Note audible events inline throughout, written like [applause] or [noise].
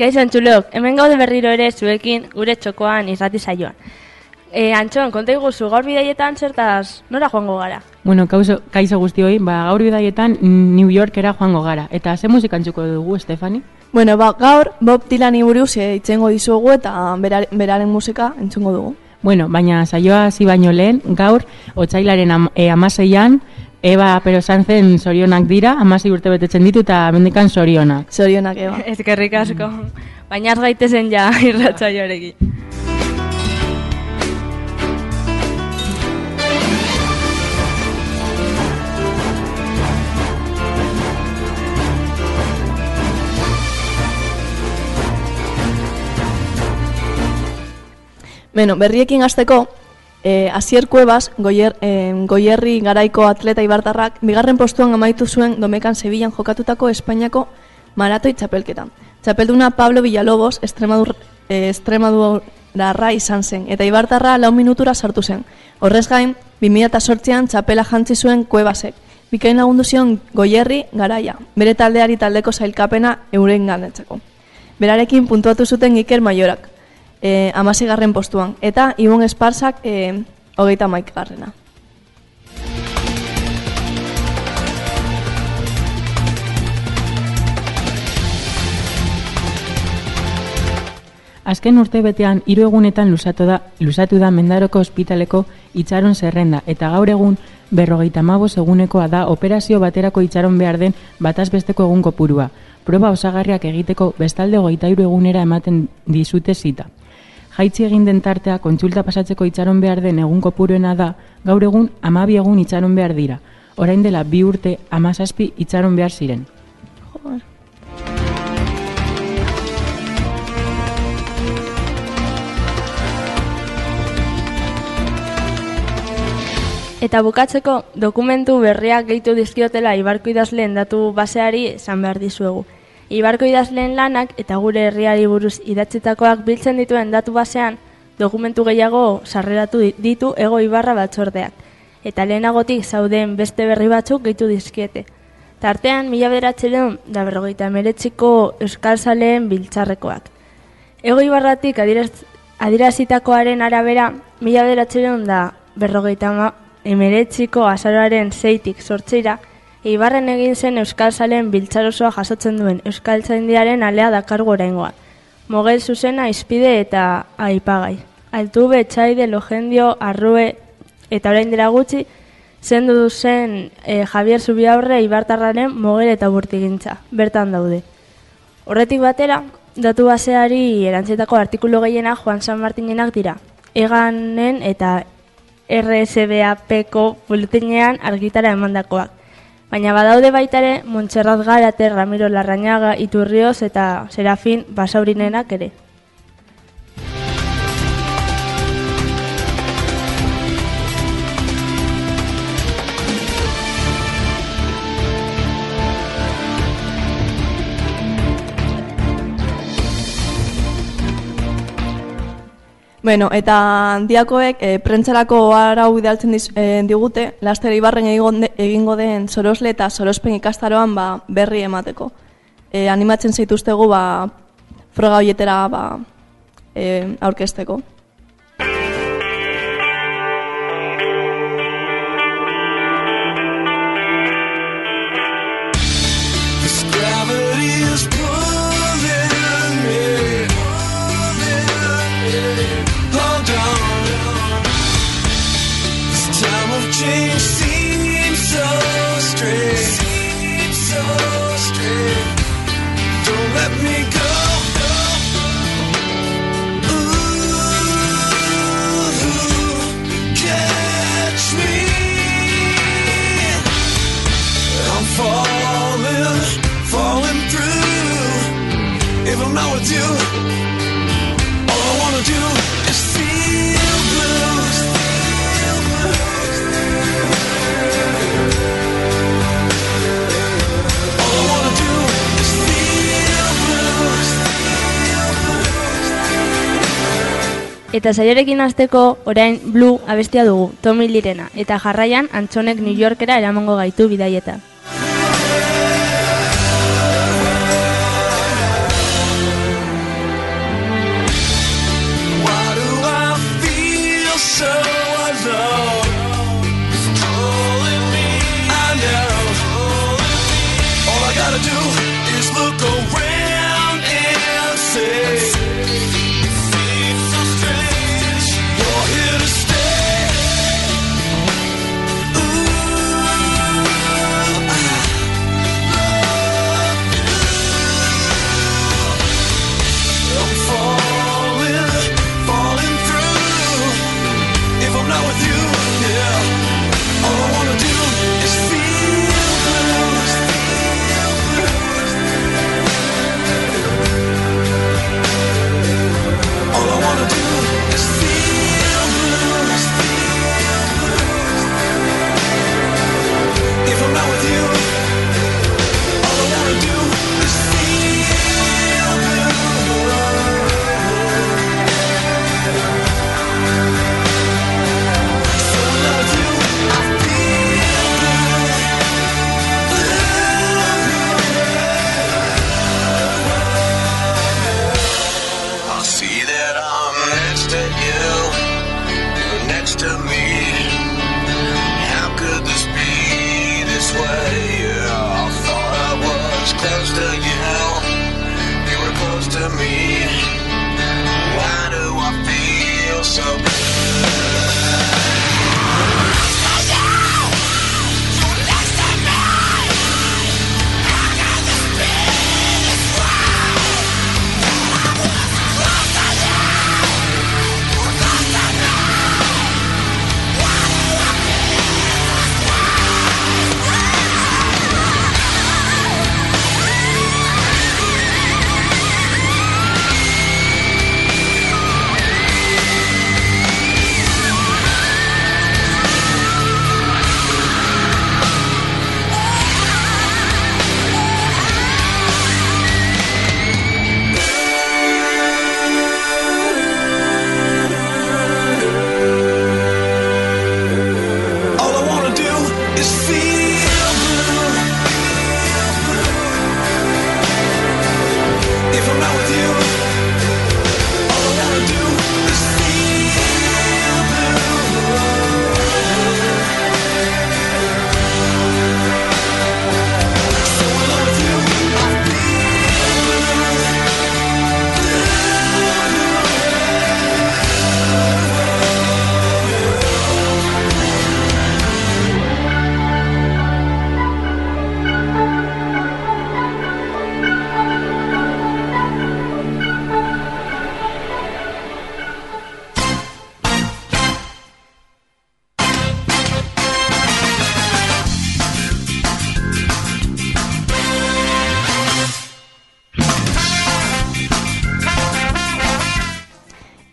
Kaixo entzulok, hemen gaude berriro ere zuekin gure txokoan irrati saioan. E, Antxon, konta iguzu, gaur bidaietan zertaz nora joango gara? Bueno, kauso, kaixo guztioi, ba, gaur bidaietan New Yorkera joango gara. Eta ze musika antzuko dugu, Stefani? Bueno, ba, gaur Bob Dylan buruz e, itzengo dizugu eta beraren, beraren musika entzungo dugu. Bueno, baina saioa hasi baino lehen, gaur, otxailaren am, e, amaseian, Eba, pero sanzen sorionak dira, amasi urte betetzen ditu eta mendikan sorionak. Sorionak, Eba. [laughs] Ezkerrik asko. Baina az gaitezen ja [laughs] irratzaioarekin. Bueno, berriekin hasteko, eh, Asier Cuevas, goier, eh, goierri garaiko atleta ibartarrak, bigarren postuan amaitu zuen domekan Sevillan jokatutako Espainiako maratoi txapelketan. Txapelduna Pablo Villalobos, Extremadur, eh, Extremadurra izan zen, eta ibartarra lau minutura sartu zen. Horrez gain, 2008an txapela jantzi zuen Cuevasek, bikain lagundu zion goierri garaia, bere taldeari taldeko zailkapena euren ganetzako. Berarekin puntuatu zuten Iker Maiorak, e, amasigarren postuan, eta Ibon Esparsak e, hogeita maikgarrena. Azken urte betean, hiru egunetan lusatu da, lusatu da Mendaroko ospitaleko itxaron zerrenda, eta gaur egun berrogeita mabos egunekoa da operazio baterako itxaron behar den batazbesteko egun kopurua. Proba osagarriak egiteko bestalde hiru egunera ematen dizute zita. Jaitzi egin den tartea kontsulta pasatzeko itxaron behar den egun kopuruena da, gaur egun amabi egun itxaron behar dira. Orain dela bi urte amazazpi itxaron behar ziren. Joder. Eta bukatzeko, dokumentu berriak gehitu dizkiotela Ibarko idazleen datu baseari esan behar dizuegu. Ibarko idazleen lanak eta gure herriari buruz idatzitakoak biltzen dituen datu basean, dokumentu gehiago sarreratu ditu ego Ibarra batzordeak. Eta lehenagotik zauden beste berri batzuk gehitu dizkiete. Tartean, mila bederatzeron da berrogeita emeretziko euskal zaleen biltzarrekoak. Ego Ibarratik adiraz, adirazitakoaren arabera, mila bederatzeron da berrogeita ma, emeretziko azaroaren zeitik sortzeira, Ibarren egin zen Euskal Zalen biltzarosoa jasotzen duen Euskal Tzaindiaren alea dakargu oraingoa. Mogel zuzena izpide eta aipagai. Altube, txaide, lojendio, arrue eta orain dira gutxi, zendu duzen e, Javier Zubiaurre Ibartarraren mogel eta burtigintza. Bertan daude. Horretik batera, datu baseari erantzetako artikulu gehiena Juan San Martinenak dira. Eganen eta RSBAPko buletinean argitara emandakoak. Baina badaude baitare Montserrat Garate, Ramiro Larrañaga, Iturrioz eta Serafin Basaurinenak ere. Bueno, eta diakoek e, prentzarako arau bidaltzen diz, e, digute, laster ibarren egingo den sorosle eta sorospen ikastaroan ba, berri emateko. E, animatzen zaituztegu ba, froga hoietera ba, e, aurkesteko. Eta saiarekin hasteko orain Blue abestia dugu, Tommy Lirena, eta jarraian Antzonek New Yorkera eramango gaitu bidaieta.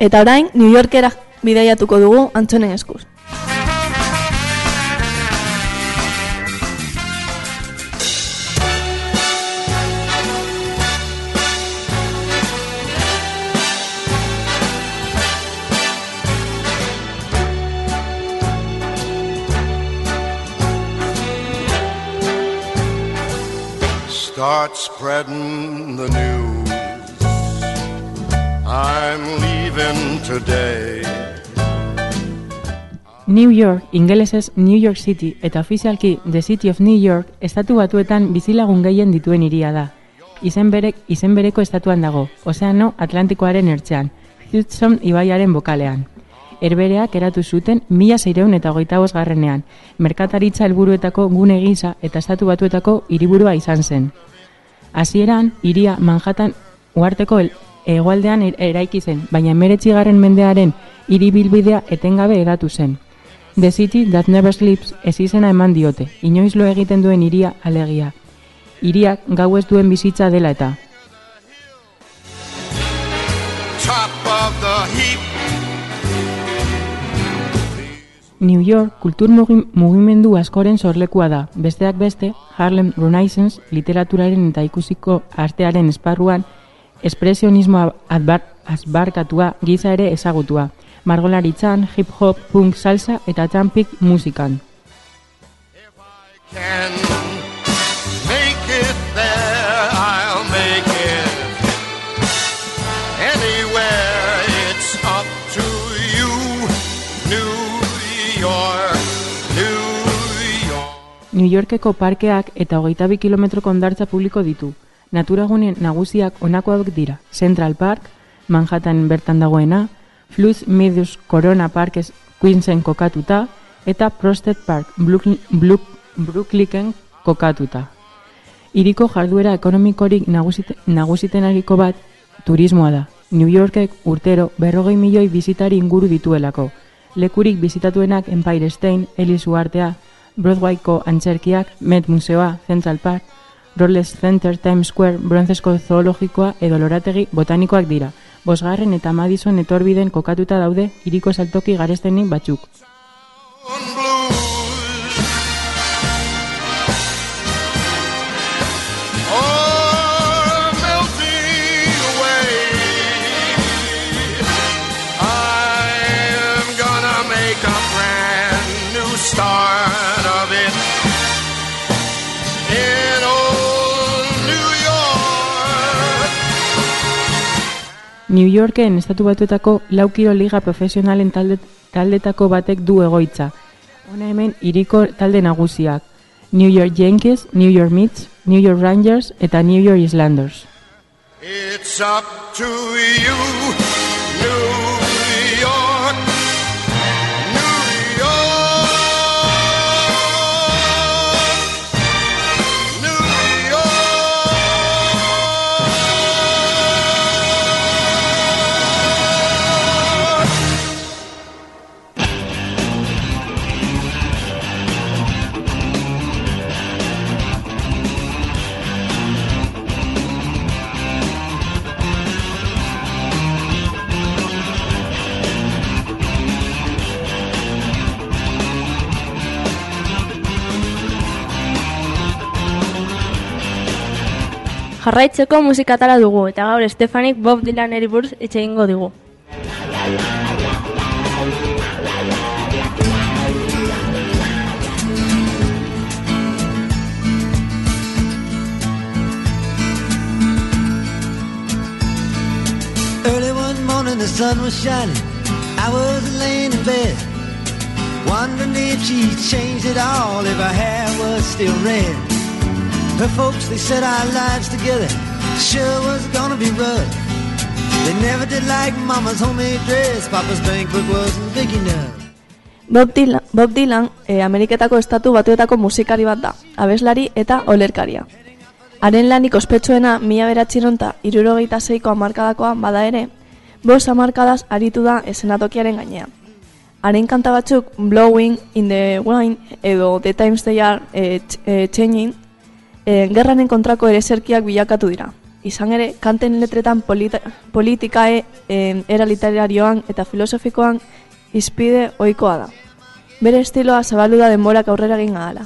Eta orain, New Yorkera bidaiatuko dugu antzonen eskuz. Start spreading the news. I'm leaving today. New York, ingelesez New York City eta ofizialki The City of New York estatu batuetan bizilagun gehien dituen hiria da. Izen, berek, izen bereko estatuan dago, Ozeano Atlantikoaren ertzean, Hudson ibaiaren bokalean. Herbereak eratu zuten mila zeireun eta hogeita garrenean, merkataritza helburuetako gune gisa eta estatu batuetako hiriburua izan zen. Hasieran, iria Manhattan uarteko hegoaldean er- eraiki zen, baina emeretzigarren mendearen hiribilbidea etengabe edatu zen. The City That Never Sleeps ez izena eman diote, inoiz lo egiten duen iria alegia. Iriak gau ez duen bizitza dela eta. Top of the heap. New York kultur mugi- mugimendu askoren sorlekua da, besteak beste, Harlem Renaissance literaturaren eta ikusiko artearen esparruan espresionismo adbar, azbarkatua giza ere ezagutua, margolaritzan, hip-hop, punk, salsa eta trampik musikan. New York, New York. New Yorkeko parkeak eta hogeita bi kilometroko ondartza publiko ditu. Naturagunen nagusiak honakoak dira. Central Park, Manhattan bertan dagoena, Flus Meadows Corona Parkes Queensen kokatuta, eta Prosted Park, Brooklyn, Brook- Brooklynen kokatuta. Hiriko jarduera ekonomikorik nagusite, nagusitenariko bat turismoa da. New Yorkek urtero berrogei milioi bizitari inguru dituelako. Lekurik bizitatuenak Empire State, Ellis Uartea, Broadwayko antzerkiak, Met Museoa, Central Park, Rolles Center, Times Square, Bronzesko zoologikoa edo lorategi botanikoak dira. Bosgarren eta Madison etorbiden kokatuta daude hiriko saltoki garestenik batzuk. New Yorken estatu batuetako laukiro liga profesionalen talde, taldetako batek du egoitza. Hona hemen hiriko talde nagusiak. New York Yankees, New York Mets, New York Rangers eta New York Islanders. It's up to you, Jarraitzeko musikatara dugu eta gaur Stefanik Bob Dylaneri buruz etxe egingo digu. Early one morning, the sun was shining. I was laying in bed, wondering if she changed it all, if her hair was still red. Her folks, they said our lives together sure was gonna be rough. They never did like Mama's homemade dress. Papa's banquet wasn't big enough. Bob Dylan, Bob Dylan e, Ameriketako estatu batuetako musikari bat da, abeslari eta olerkaria. Haren lanik ospetsuena mila beratxironta irurogeita zeiko amarkadakoa bada ere, bos amarkadaz aritu da esenatokiaren gainean. Haren kanta batzuk Blowing in the Wind edo The Times They Are e, Changing e, gerranen kontrako ereserkiak bilakatu dira. Izan ere, kanten letretan polita, politikae e, era literarioan eta filosofikoan izpide ohikoa da. Bere estiloa zabaldu da denborak aurrera egin ahala.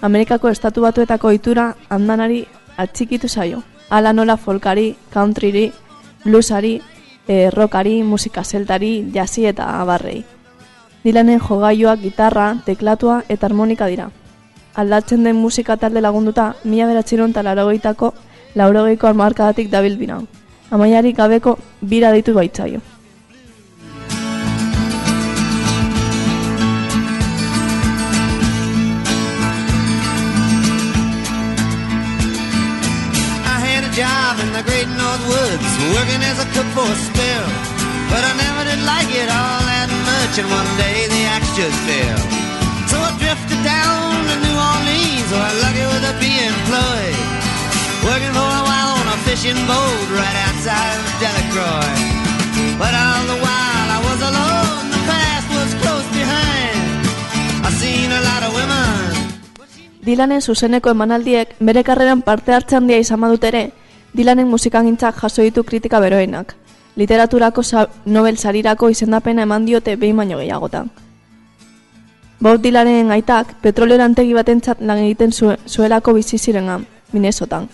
Amerikako estatu batuetako ohitura andanari atxikitu zaio. Hala nola folkari, countryri, bluesari, e, rockari, musika zeltari, jazzi eta abarrei. Dilanen jogailuak gitarra, teklatua eta harmonika dira. Aldatzen den musika talde lagunduta, mila beratxiron eta laurogeitako laurogeiko armarkadatik dabil bina. Amaiarik gabeko bira ditu baitzaio. Job in the great North Woods, working as a cook for a spell. But I never did like it all that much, and one day the axe just fell. Boat right outside of Delacroix. But all the while I was alone, the past was close behind. I seen a lot of women. Dylanen zuzeneko emanaldiek bere karreran parte hartze handia izan badut ere, Dylanen musikagintzak jaso ditu kritika beroenak. Literaturako Nobel sarirako izendapena eman diote behin baino gehiagotan. Bob Dylanen aitak petrolero-antegi batentzat lan egiten zue, zuelako bizi zirenan, Minnesotan.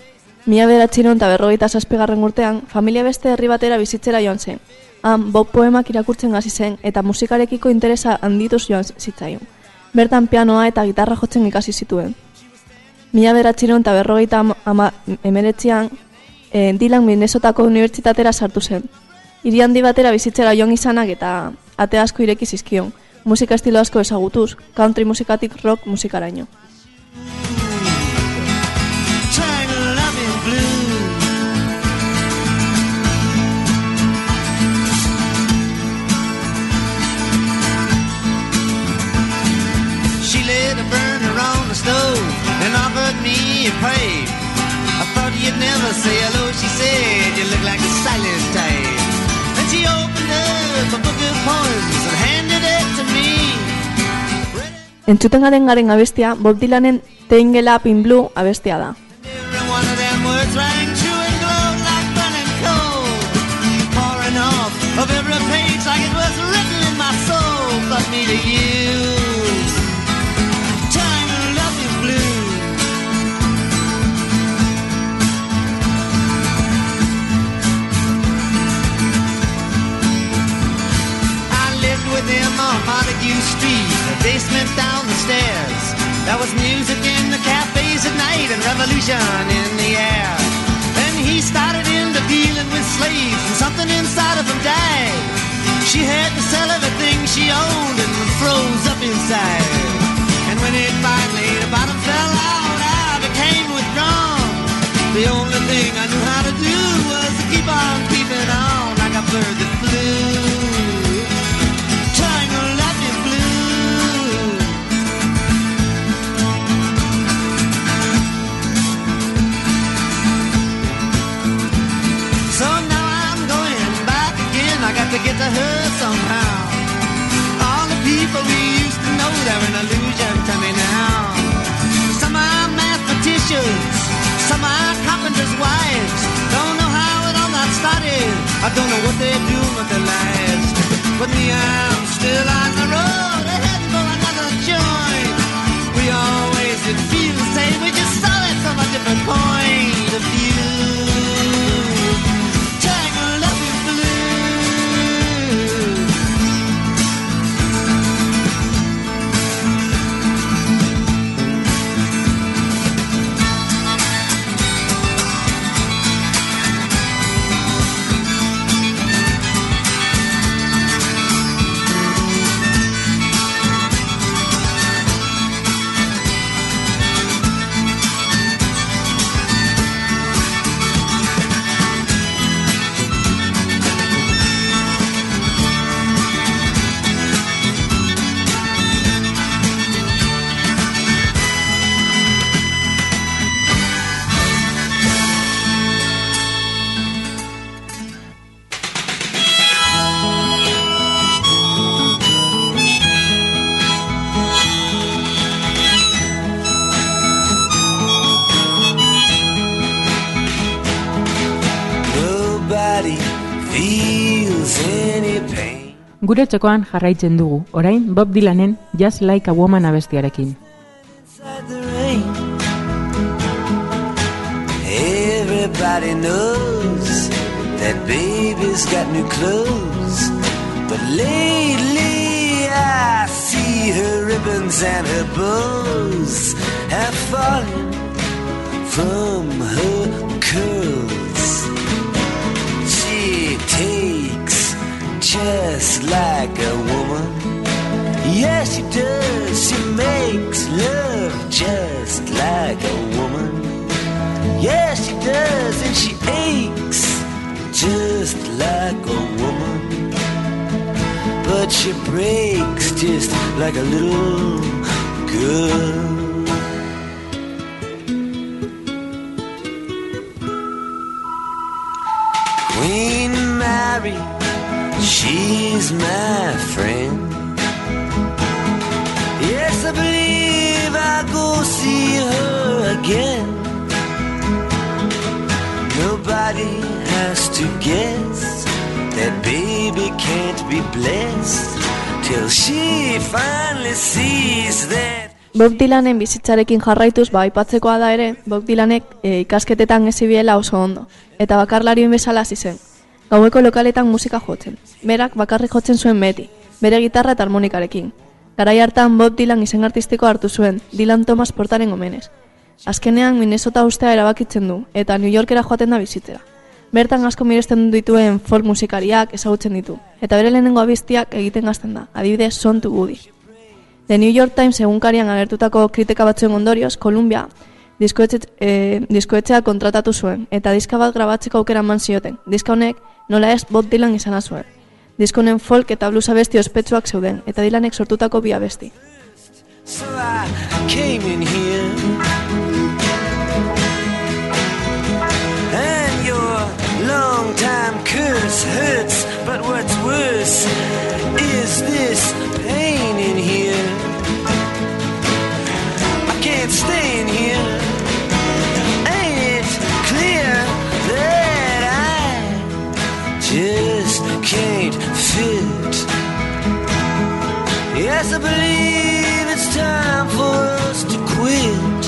Mila beratxiron eta berrogeita zazpigarren urtean, familia beste herri batera bizitzera joan zen. Han, Bob poemak irakurtzen hasi zen eta musikarekiko interesa handituz joan zitzaion. Bertan pianoa eta gitarra jotzen ikasi zituen. Mila beratxiron eta berrogeita ama- emeretzian, e, Dylan Minnesotako unibertsitatera sartu zen. Hiri handi batera bizitzera joan izanak eta ate asko ireki zizkion, musika estilo asko ezagutuz, country musikatik rock musikaraino. The stove and offered me a pipe. I thought you'd never say hello, she said. You look like a silent type. Then she opened up a book of poems and handed it to me. Entzuten garen garen abestia, Bob Dylanen Tangle Up in Blue abestia da. Of every page like it was written in my soul. But me to you. Montague Street, a basement down the stairs. There was music in the cafes at night and revolution in the air. Then he started into dealing with slaves and something inside of him died. She had to sell everything she owned and froze up inside. And when it finally the bottom fell out, I became withdrawn. The only thing I knew how to do was to keep on keeping on like a bird that flew. To get to her somehow. All the people we used to know, they're an illusion to me now. Some are mathematicians, some are carpenters' wives. Don't know how it all got started. I don't know what they're doing with their lives. But me, I'm still on the road, heading for another joint. We always did feel the same. We just saw it from a different point of view. Gure txokoan jarraitzen dugu, orain Bob Dylanen Just Like a Woman abestiarekin. Everybody knows that baby's got new clothes. But lately I see her ribbons and her bows have fallen from her curls. Just like a woman. Yes, she does. She makes love just like a woman. Yes, she does, and she aches just like a woman. But she breaks just like a little girl. Queen Mary, she's my friend. Yes, I believe I'll go see her again. Nobody has to guess that baby can't be blessed till she finally sees that. Bob Dylanen bizitzarekin jarraituz ba aipatzekoa da ere, Bob Dylanek e, ikasketetan ezibiela oso ondo, eta bakarlarien bezala hasi zen. Gaueko lokaletan musika jotzen. Berak bakarrik jotzen zuen beti, bere gitarra eta harmonikarekin. Garai hartan Bob Dylan izen artistiko hartu zuen, Dylan Thomas portaren omenez. Azkenean Minnesota ustea erabakitzen du, eta New Yorkera joaten da bizitzera. Bertan asko miresten dituen folk musikariak ezagutzen ditu, eta bere lehenengo abiztiak egiten gazten da, adibidez Son to Woody. The New York Times egunkarian agertutako kritika batzuen ondorioz, Columbia diskoetxe, e, diskoetxea kontratatu zuen, eta diska bat grabatzeko aukera eman zioten. Diska honek nola ez Bob Dylan izana zuen. Disko honen folk eta blues abesti ospetsuak zeuden, eta Dylanek sortutako bi abesti. So I came in here. And your long time curse hurts, but what's worse is this pain in here. I can't stay in here. Can't fit? Yes, I believe it's time for us to quit.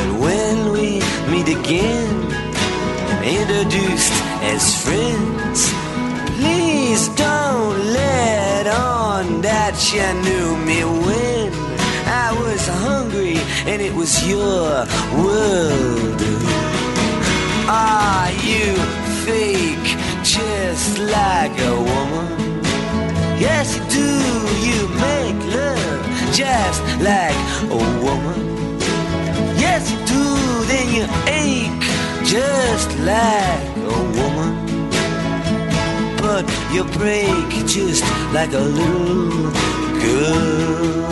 And when we meet again, introduced as friends, please don't let on that you knew me when I was hungry and it was your world. Are you fake just like a woman? Yes, you do. You make love just like a woman. Yes, you do. Then you ache just like a woman. But you break just like a little girl.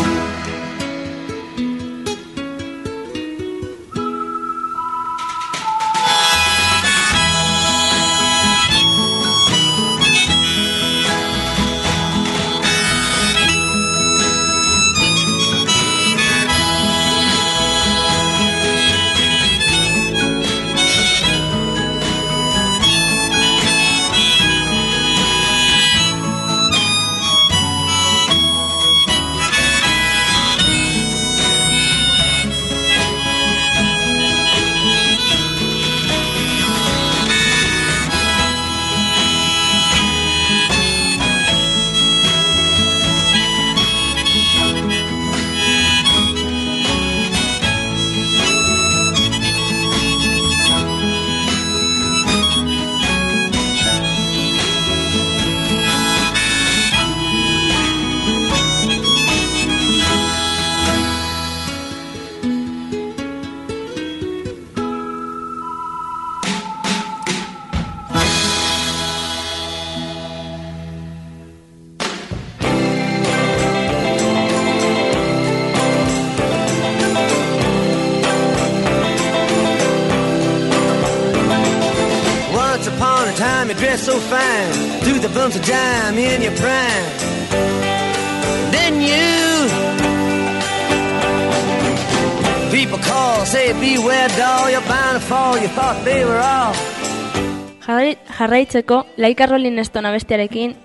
Jarraitzeko, Laika Rolling Stone abestiarekin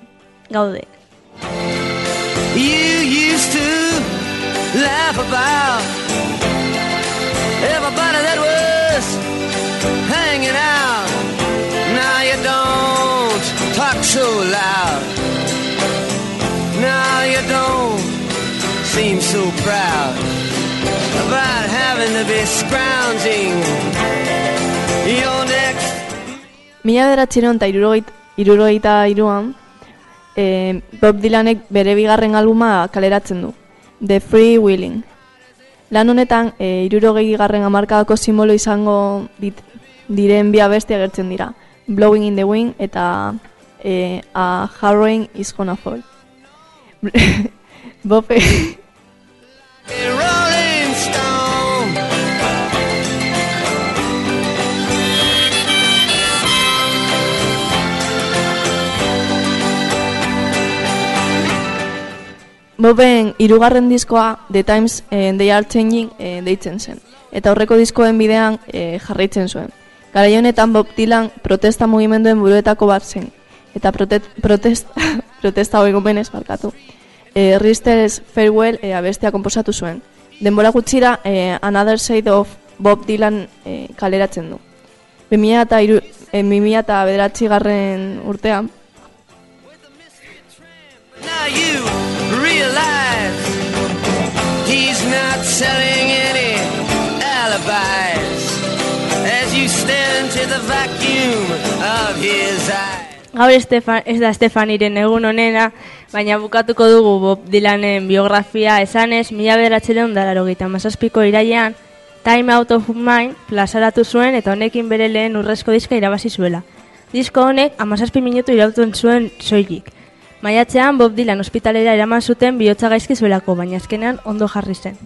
gaude. You used to laugh about everybody that was hanging out. Now you don't talk so loud. Now you don't seem so proud about having to be scrounging Mila bederatzireon eta irurogeit, irurogeita iruan, e, Bob Dylanek bere bigarren albuma kaleratzen du, The Free Willing. Lan honetan, e, irurogei garren amarkadako simbolo izango dit, diren bi abesti agertzen dira, Blowing in the Wind eta e, A Harrowing is Gonna Fall. [laughs] Bob, Rolling Stone. Boben hirugarren diskoa The Times and They Are Changing eh, deitzen zen. Eta horreko diskoen bidean eh, jarraitzen zuen. Garai honetan Bob Dylan protesta mugimenduen buruetako bat zen. Eta prote protest, [laughs] protesta hori gomenez barkatu. Eh, Rister's Farewell eh, abestia komposatu zuen. Denbora gutxira eh, Another Side of Bob Dylan eh, kaleratzen du. 2000 eta, iru, eh, 2000 eta bederatzi garren urtean, Now you not selling any alibis as you stare into the vacuum of his eyes. Gaur Estefan, ez da Estefaniren egun onena, baina bukatuko dugu Bob Dylanen biografia esanez, mila bederatzeren dararo gita mazazpiko irailean, Time Out of Mind plazaratu zuen eta honekin bere lehen urrezko diska irabazi zuela. Disko honek amazazpi minutu irautuen zuen soilik. Maiatzean Bob Dylan ospitalera eraman zuten bihotza gaizki zuelako, baina azkenean ondo jarri zen.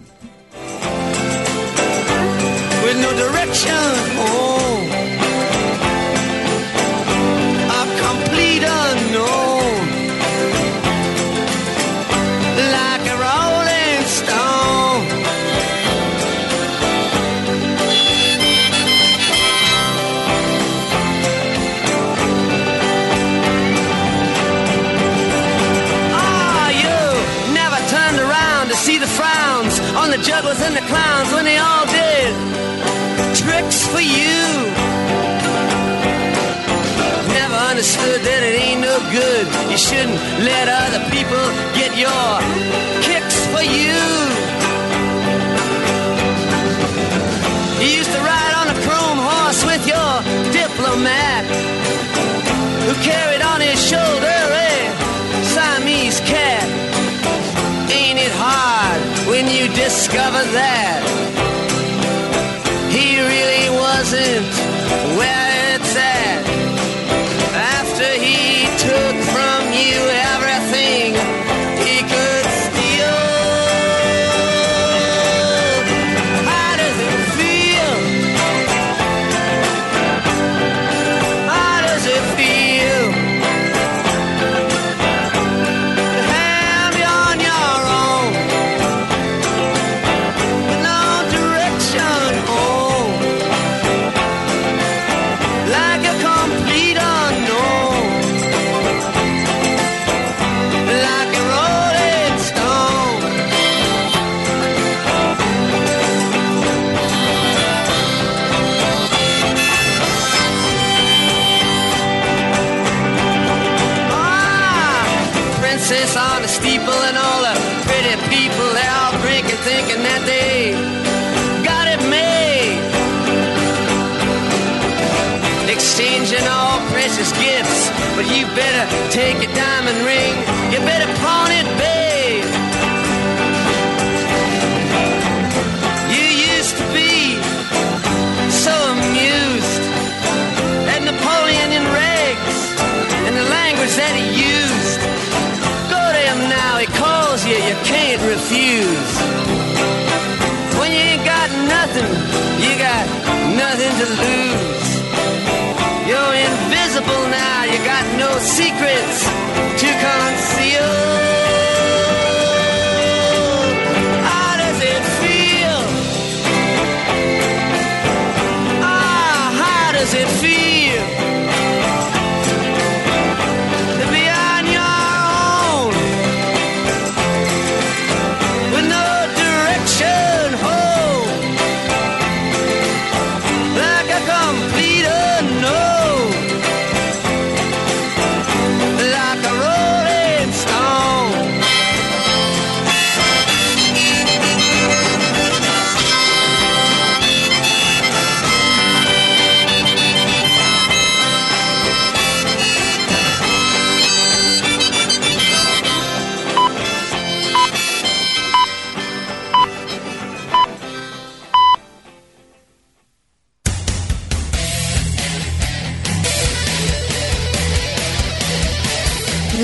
You shouldn't let other people get your kicks for you. You used to ride on a chrome horse with your diplomat who carried on his shoulder a Siamese cat. Ain't it hard when you discover that? You better take your diamond ring. You better pawn it, babe. You used to be so amused at Napoleon in rags and the language that he used. Go to him now, he calls you, you can't refuse. When you ain't got nothing, you got nothing to lose. You're invisible now, you got no secrets to conceal.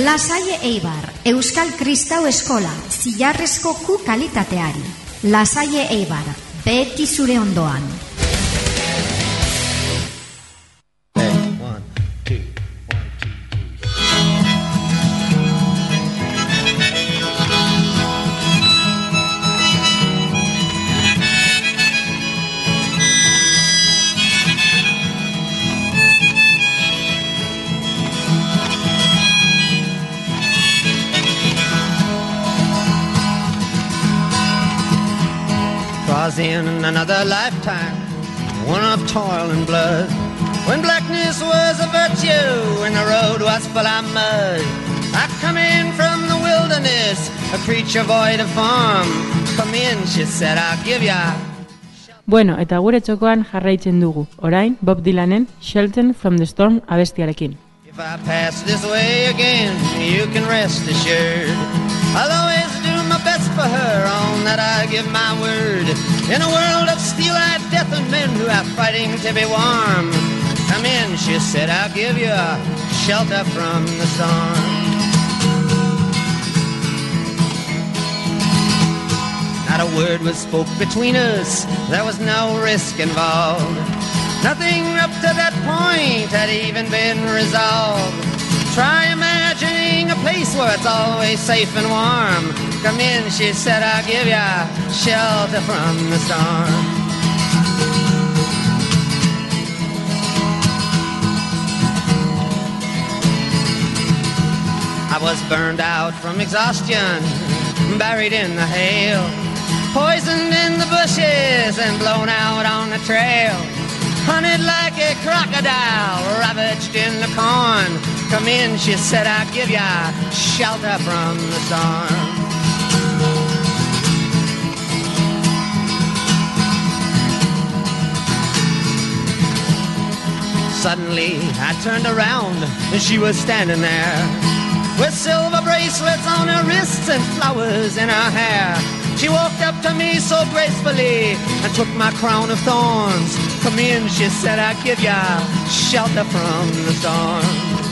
Lasaie Eibar, Euskal Kristau Eskola, zilarrezko ku kalitateari. Lasaie Eibar, beti zure ondoan. Another lifetime, one of toil and blood. When blackness was a virtue and the road was full of mud. I come in from the wilderness, a creature void of form. Come in, she said, I'll give ya. Bueno, eta gure txokoan jarraitzen dugu. Orain, Bob Dylanen Shelton from the Storm abestiarekin. If I pass this way again, you can rest assured. I'll always for her, on that I give my word. In a world of steel-eyed death and men who are fighting to be warm. Come in, she said, I'll give you shelter from the storm. Not a word was spoke between us, there was no risk involved. Nothing up to that point had even been resolved. Try imagining a place where it's always safe and warm. Come in, she said, I'll give ya shelter from the storm. I was burned out from exhaustion, buried in the hail, poisoned in the bushes and blown out on the trail. Hunted like a crocodile, ravaged in the corn. Come in, she said, I'll give ya shelter from the storm. Suddenly, I turned around and she was standing there with silver bracelets on her wrists and flowers in her hair. She walked up to me so gracefully and took my crown of thorns. Come in, she said, I'll give ya shelter from the storm.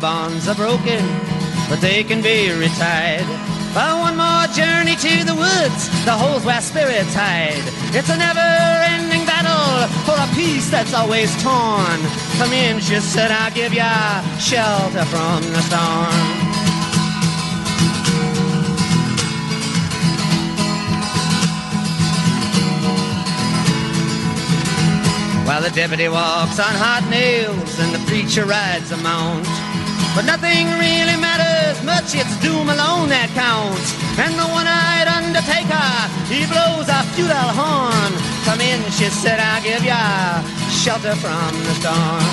Bonds are broken, but they can be retied. For one more journey to the woods, the holes where spirits hide. It's a never-ending battle for a peace that's always torn. Come in, she said, I'll give ya shelter from the storm. While the deputy walks on hot nails and the preacher rides a mount. But nothing really matters much, it's doom alone that counts. And the one-eyed undertaker, he blows a futile horn. Come in, she said, I'll give ya shelter from the storm.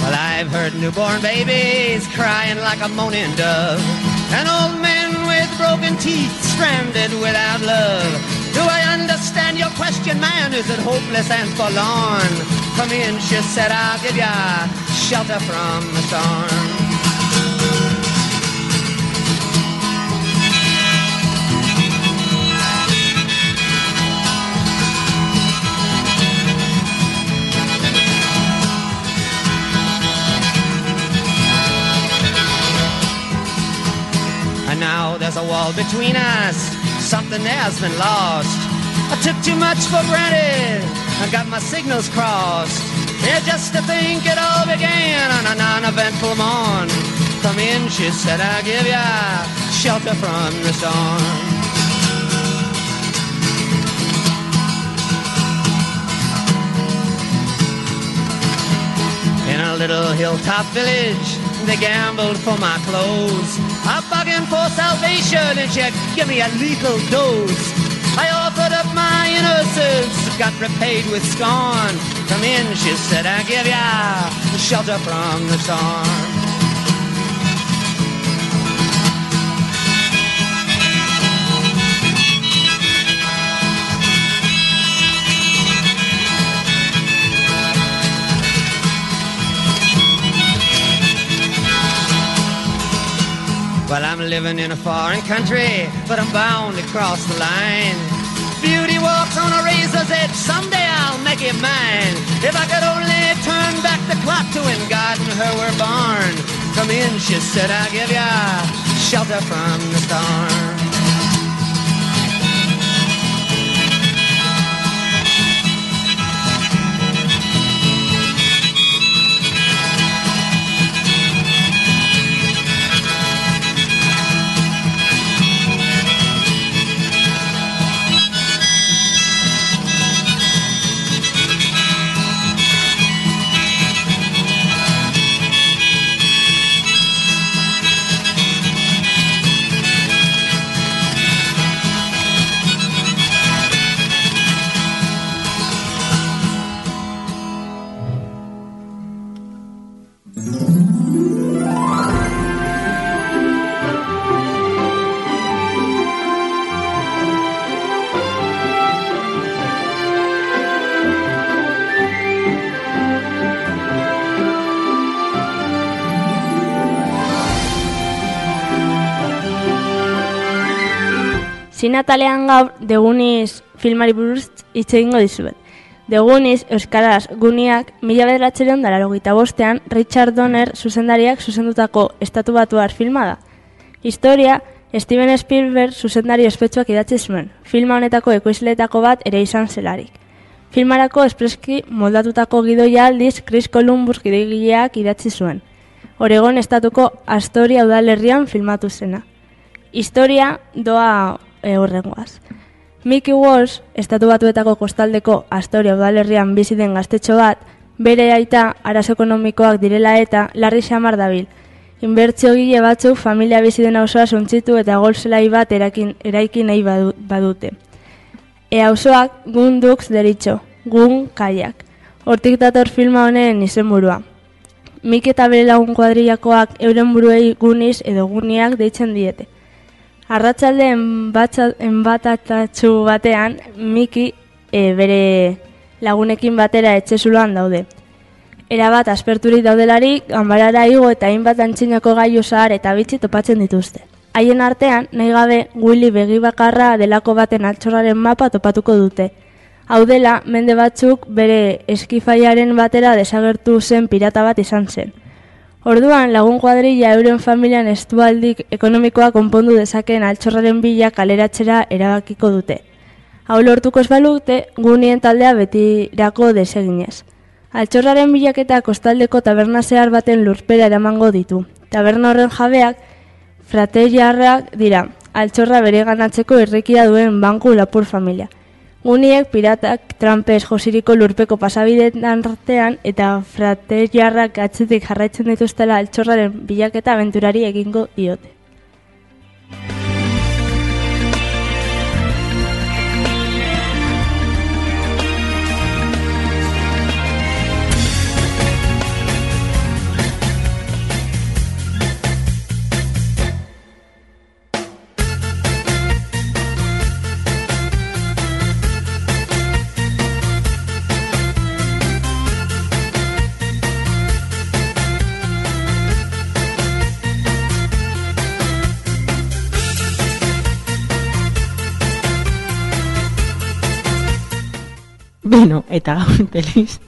Well, I've heard newborn babies crying like a moaning dove. And old men with broken teeth stranded without love. I understand your question, man? Is it hopeless and forlorn? Come in, she said, I'll give ya shelter from the storm. And now there's a wall between us. Something there's been lost. I took too much for granted. I got my signals crossed. Yeah, just to think it all began on a non-eventful morn. Come in, she said, I'll give ya shelter from the storm. In a little hilltop village, they gambled for my clothes. I'm begging for salvation and she give me a lethal dose. Innocence, got repaid with scorn. Come in, she said, I give ya shelter from the storm. Well, I'm living in a foreign country, but I'm bound to cross the line. Beauty walks on a razor's edge, someday I'll make it mine. If I could only turn back the clock to when God and her were born. Come in, she said, I'll give ya shelter from the storm. Zinatalean gaur Deguniz filmari buruz hitz egingo dizuet. Deguniz, Euskaraz, Guniak, mila bederatzeren dararogita bostean, Richard Donner zuzendariak zuzendutako estatu batuar filma da. Historia, Steven Spielberg zuzendari ospetsuak idatzi zuen, filma honetako ekoizleetako bat ere izan zelarik. Filmarako espreski moldatutako gidoia aldiz Chris Columbus gidoigileak idatzi zuen. Oregon estatuko Astoria udalerrian filmatu zena. Historia doa e, horrengoaz. Mickey Walsh, estatu batuetako kostaldeko Astoria udalerrian bizi den gaztetxo bat, bere aita arazo ekonomikoak direla eta larri xamar dabil. Inbertzio gile batzuk familia bizi den auzoa suntzitu eta golzelai bat erakin, eraikin nahi badu- badute. E auzoak gundux deritxo, gun kaiak. Hortik dator filma honen izenburua. Mik eta bere lagun kuadrilakoak euren buruei guniz edo guniak deitzen diete. Arratsalde enbatza- enbatatatxu batean, Miki e, bere lagunekin batera etxezuloan daude. Erabat asperturik daudelarik, ganbarara igo eta hainbat antzinako gailu zahar eta bitxi topatzen dituzte. Haien artean, nahi gabe, Willy begi bakarra delako baten altxorraren mapa topatuko dute. Hau dela, mende batzuk bere eskifaiaren batera desagertu zen pirata bat izan zen. Orduan, lagun kuadrilla euren familian estualdik ekonomikoa konpondu dezakeen altxorraren bila kaleratzera erabakiko dute. Hau lortuko balute, gunien taldea betirako deseginez. Altxorraren bilaketa kostaldeko taberna zehar baten lurpera eramango ditu. Taberna horren jabeak, frateriarrak dira, altxorra bere ganatzeko irrikia duen banku lapur familia. Guniek piratak trampez josiriko lurpeko pasabideetan artean eta frateriarrak atzetik jarraitzen dituztela altxorraren bilaketa abenturari egingo diote. Beno, eta gaur telebiz...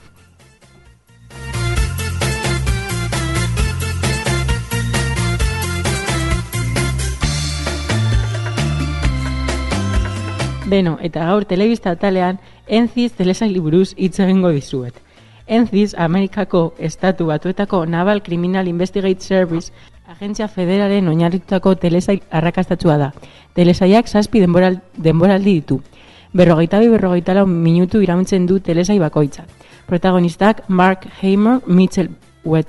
Beno, eta gaur telebista talean Enziz telesaili buruz hitz egingo dizuet. Enziz, Amerikako estatu batuetako Naval Criminal Investigate Service agentzia federalen oinarritutako telesail arrakastatsua da. Telesailak zazpi denboral, denboraldi ditu. Berrogeita bi berrogeita lau minutu irauntzen du telesai bakoitza. Protagonistak Mark Hamer, Mitchell Wet,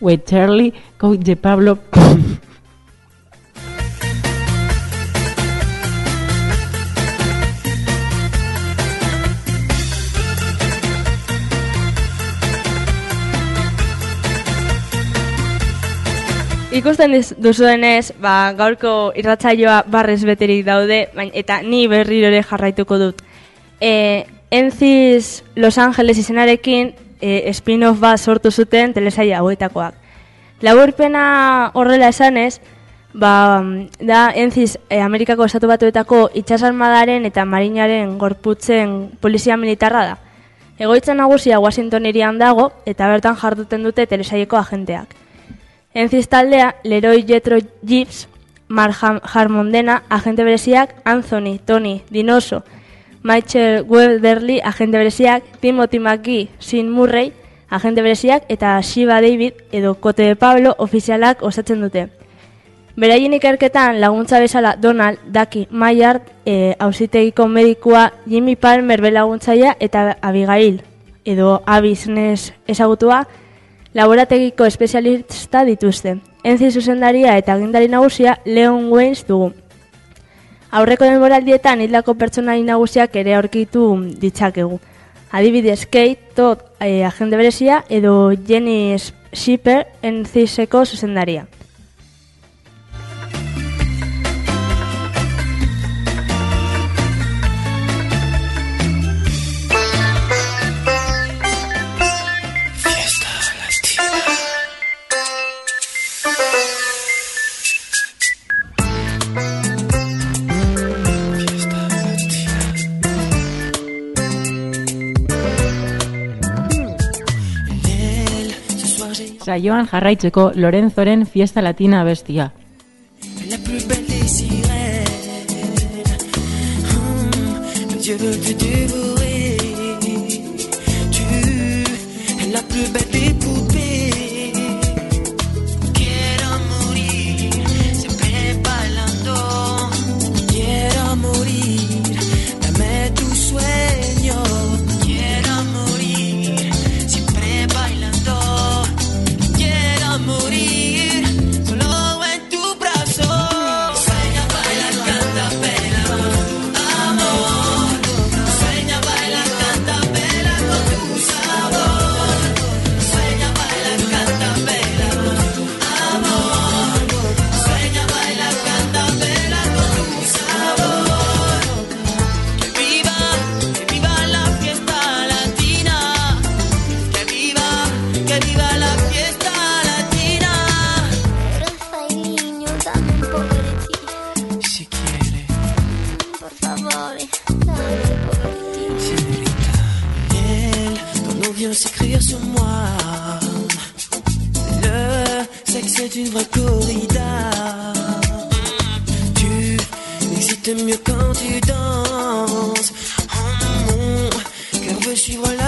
Wetterly, Coach de Pablo... Ikusten duzuenez, ba, gaurko irratsaioa barrez beterik daude, bain, eta ni berriro ere jarraituko dut. E, Enziz Los Angeles izenarekin e, spin-off bat sortu zuten telesaia hauetakoak. Laburpena horrela esanez, ba, da Enziz e, Amerikako estatu batuetako itxasarmadaren eta marinaren gorputzen polizia militarra da. Egoitza nagusia Washington irian dago eta bertan jarduten dute telesaieko agenteak. Enziz taldea, Leroy Jetro Gibbs, Mark Harmondena, agente bereziak, Anthony, Tony, Dinoso, Michael Weatherly, agente bereziak, Timothy McGee, Sin Murray, agente bereziak, eta Shiva David edo Kote de Pablo ofizialak osatzen dute. Beraien ikerketan laguntza bezala Donald, Daki, Maillard, e, ausitegiko medikua Jimmy Palmer belaguntzaia eta Abigail, edo Abisnes ezagutua, laborategiko espezialista dituzte. Enzi zuzendaria eta agindari nagusia Leon Waynes dugu. Aurreko denboraldietan hildako pertsonai nagusiak ere aurkitu ditzakegu. Adibidez, Kate, Todd, eh, agente berezia, edo Jenny Shipper, enziseko zuzendaria. saioan jarraitzeko Lorenzoren Fiesta Latina bestia. suivre la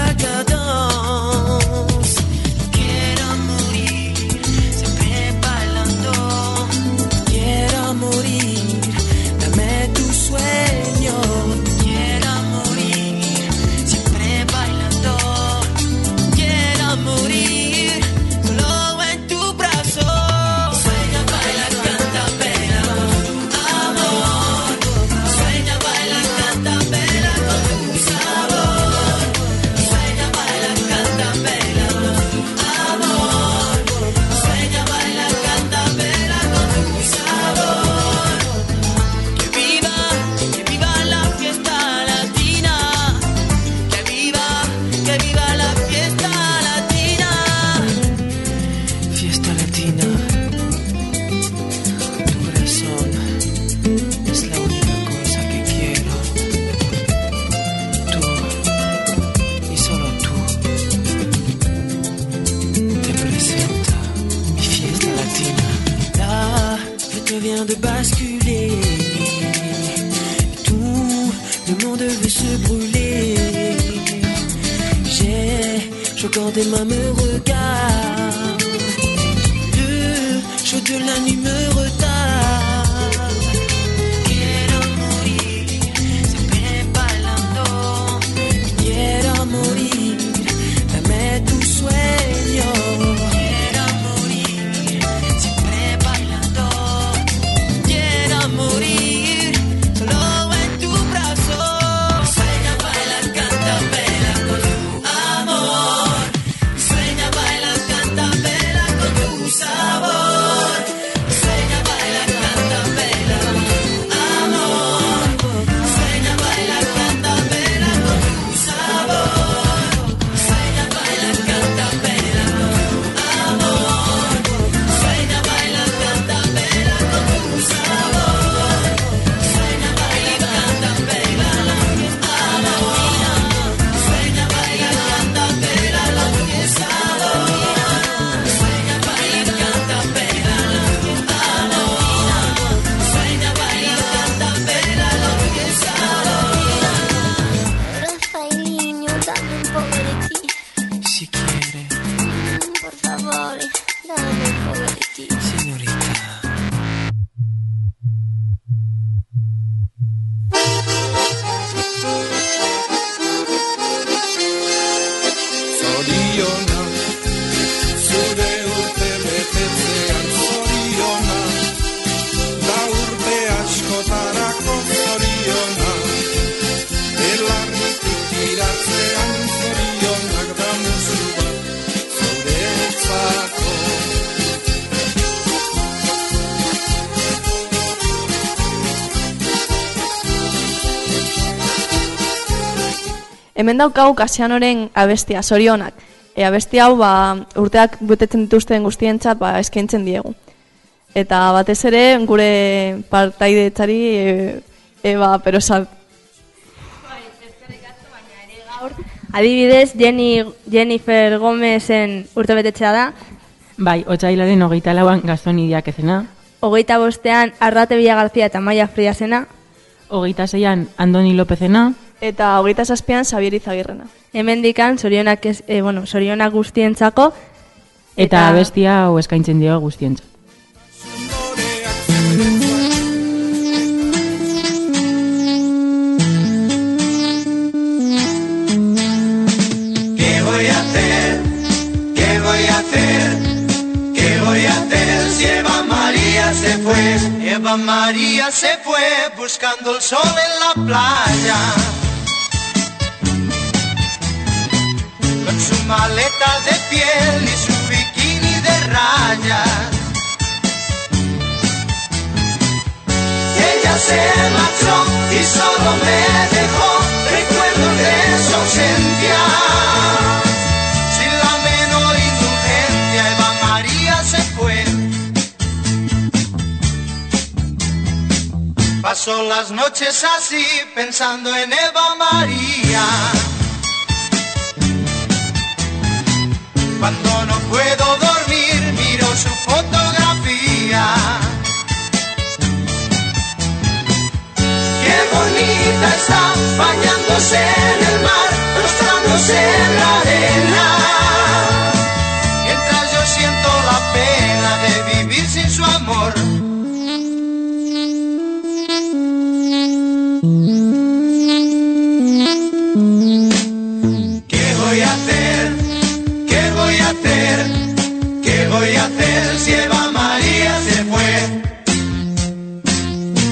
hemen daukagu kasianoren abestia, sorionak. E, abesti hau ba, urteak betetzen dituzten guztientzat ba, eskaintzen diegu. Eta batez ere gure partaidetzari txari e, Eba, pero sal... Bai, eskerrik asko, baina ere gaur... Adibidez, Jenny, Jennifer Gomezen urtebetetzea da. Bai, otxailaren hogeita lauan gazton ezena. Hogeita bostean, Arrate Villa García eta Maia Fria zena. Hogeita zeian, Andoni López eta hogeita zazpian Xabier Izagirrena. Hemendikan sorionak, ez, e, bueno, sorionak guztientzako. Eta, eta bestia hau eskaintzen dio guztientzako. María se fue buscando el sol en la playa. Maleta de piel y su bikini de rayas. Ella se marchó y solo me dejó recuerdos de su ausencia. Sin la menor indulgencia, Eva María se fue. Pasó las noches así pensando en Eva María. Puedo dormir, miro su fotografía. Qué bonita está bañándose en el mar, rostrándose en la arena.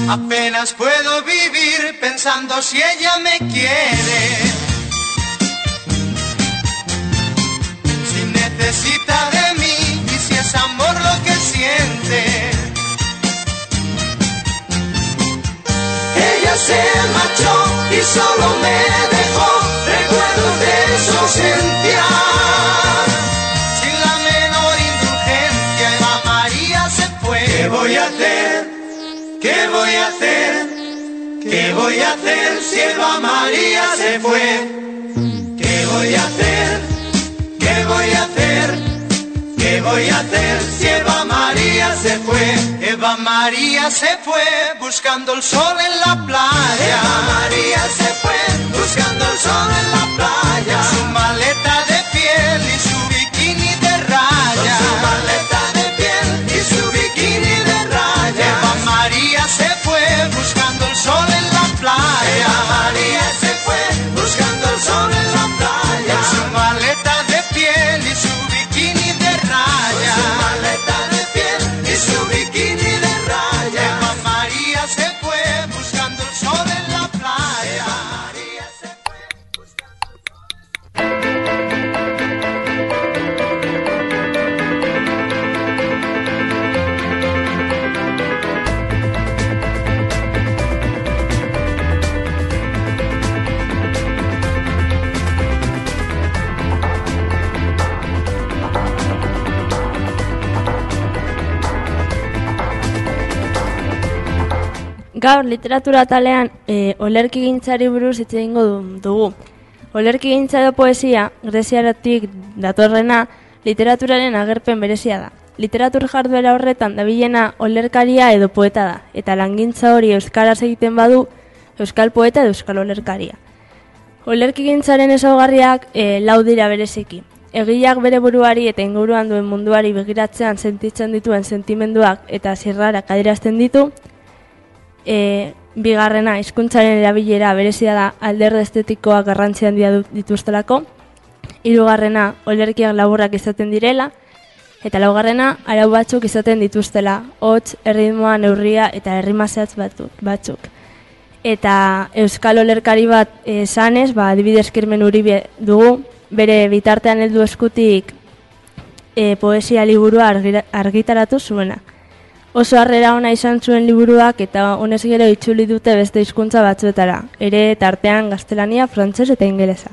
Apenas puedo vivir pensando si ella me quiere. ¿Qué voy a hacer si Eva María se fue? ¿Qué voy a hacer? ¿Qué voy a hacer? ¿Qué voy a hacer si Eva María se fue? Eva María se fue buscando el sol en la playa. Eva María se fue buscando el sol en la playa. Su maleta de piel y su bikini de. Su maleta fly. Hey, Gaur literatura talean e, olerki gintzari buruz hitz egingo du- dugu. Olerki gintza edo poesia, greziaratik datorrena, literaturaren agerpen berezia da. Literatur jarduera horretan dabilena olerkaria edo poeta da, eta langintza hori euskaraz egiten badu, euskal poeta edo euskal olerkaria. Olerki gintzaren ezaugarriak e, lau dira bereziki. Egileak bere buruari eta inguruan duen munduari begiratzean sentitzen dituen sentimenduak eta zirrarak adierazten ditu, e, bigarrena hizkuntzaren erabilera berezia da alderde estetikoak garrantzi handia dituztelako, hirugarrena olerkiak laburrak izaten direla, eta laugarrena arau batzuk izaten dituztela, hots, erritmoa, neurria eta errima zehatz batu- batzuk. Eta euskal olerkari bat esanez, ba, adibidez kirmen uribe dugu, bere bitartean heldu eskutik e, poesia liburua argitaratu zuena. Oso harrera ona izan zuen liburuak eta honez gero itzuli dute beste hizkuntza batzuetara, ere tartean gaztelania, frantses eta ingelesa.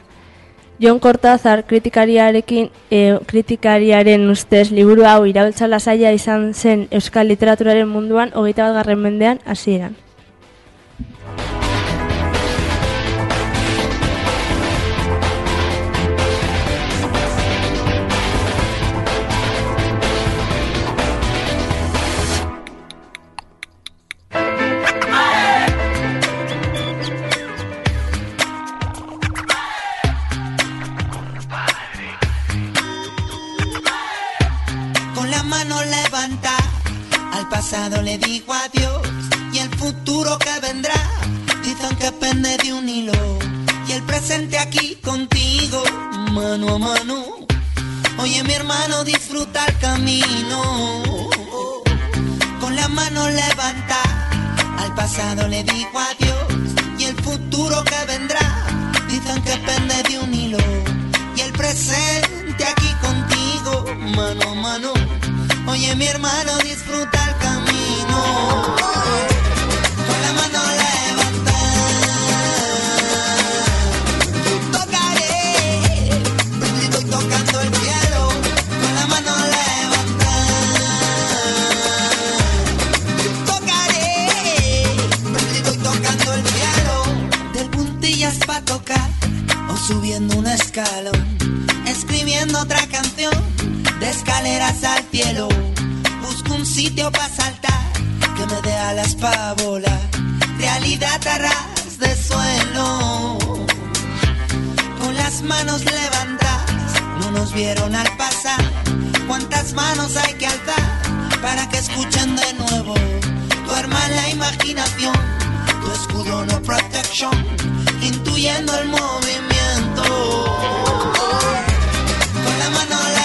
Jon Cortázar kritikariarekin e, kritikariaren ustez liburu hau iraultza lasaia izan zen euskal literaturaren munduan hogeita bat garren mendean hasieran. Oye mi hermano, disfruta el camino. Con la mano levanta, al pasado le digo adiós y el futuro que vendrá. Dicen que pende de un hilo y el presente aquí contigo, mano a mano. Oye mi hermano, disfruta el camino. Subiendo un escalón, escribiendo otra canción de escaleras al cielo. Busco un sitio para saltar que me dé alas pa' volar. Realidad a ras de suelo. Con las manos levantadas, no nos vieron al pasar. ¿Cuántas manos hay que alzar para que escuchen de nuevo? Duerma la imaginación, tu escudo no protection, intuyendo el movimiento. Con la mano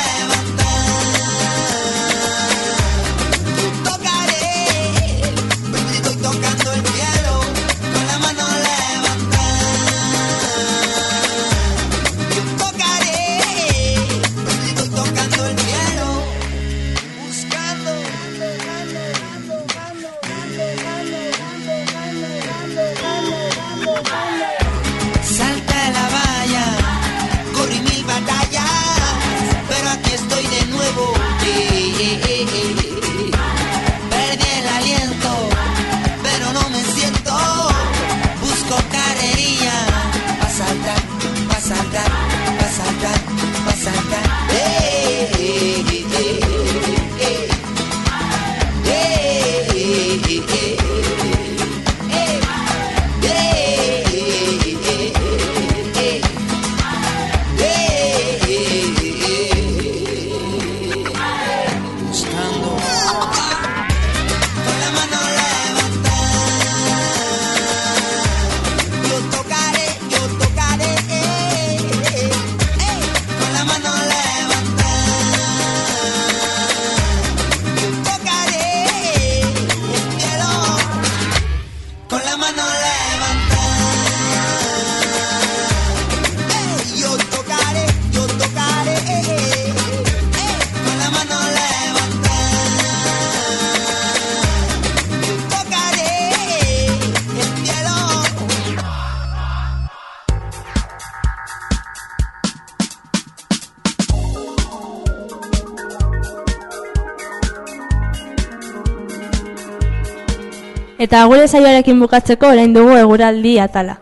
Eta gure saioarekin bukatzeko orain dugu eguraldi atala.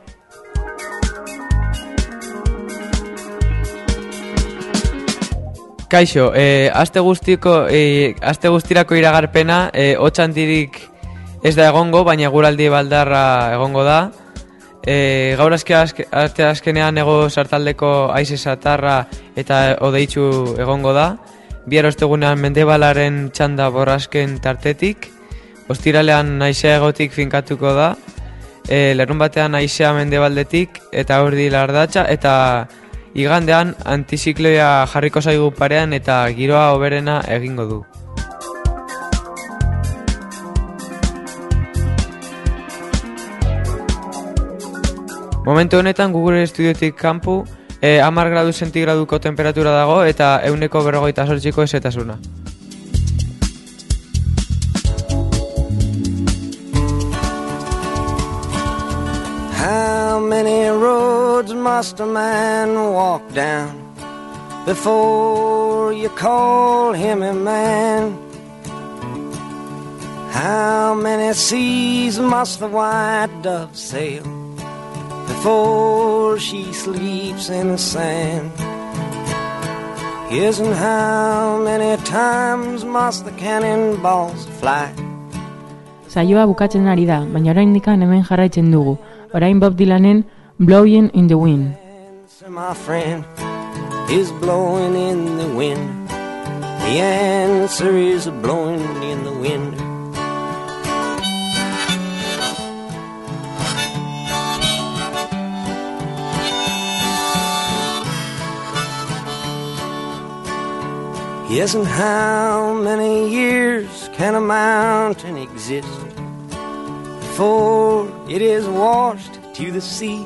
Kaixo, eh, aste guztiko, eh, aste guztirako iragarpena, eh, otxantirik ez da egongo, baina guraldi baldarra egongo da. Eh, gaur azke, azke, aste azkenean ego sartaldeko aize satarra eta odeitzu egongo da. Bihar ostegunean mendebalaren txanda borrasken tartetik. Ostiralean naizea egotik finkatuko da. E, lerun batean naizea mendebaldetik eta urdi lardatxa eta igandean antizikloia jarriko zaigu parean eta giroa oberena egingo du. Momentu honetan Google Studiotik kanpu e, 10 gradu sentigraduko temperatura dago eta euneko berrogeita sortxiko esetasuna. Roads must a man walk down before you call him a man? How many seas must the white dove sail before she sleeps in the sand? And how many times must the cannonballs fly? Saioa bukatzen ari da, baina oraindikan hemen jarraitzen dugu. Orain Bob Dylanen Blowing in the Wind. my friend, is blowing in the wind. The answer is blowing in the wind. Yes, and how many years can a mountain exist before it is washed to the sea?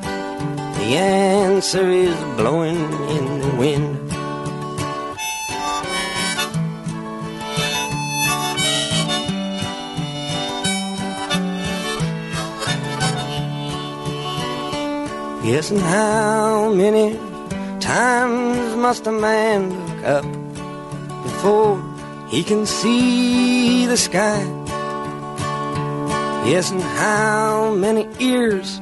The answer is blowing in the wind. Yes, and how many times must a man look up before he can see the sky? Yes, and how many ears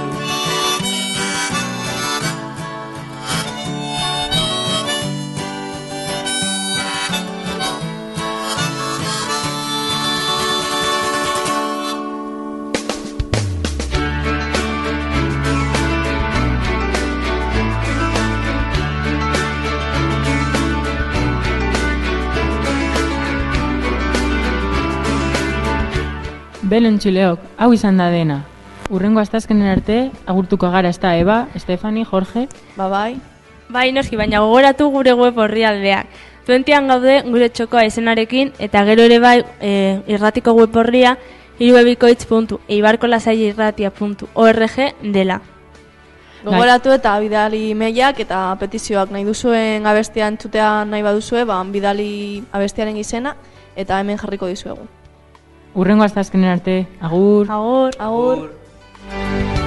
Belen txileok, hau izan da dena. Urrengo astazkenen arte, agurtuko gara ez da Eba, Estefani, Jorge. Ba bai. Bai, noski, baina gogoratu gure web orrialdeak. Tuentian gaude gure txokoa izenarekin, eta gero ere bai e, irratiko web orria irubebikoitz.eibarkolasaiirratia.org dela. Gogoratu eta bidali mailak eta petizioak nahi duzuen abestian txutea nahi baduzue, ba, bidali abestiaren izena eta hemen jarriko dizuegu. Urrengo astazkenen arte, agur. Agur, agur. agur.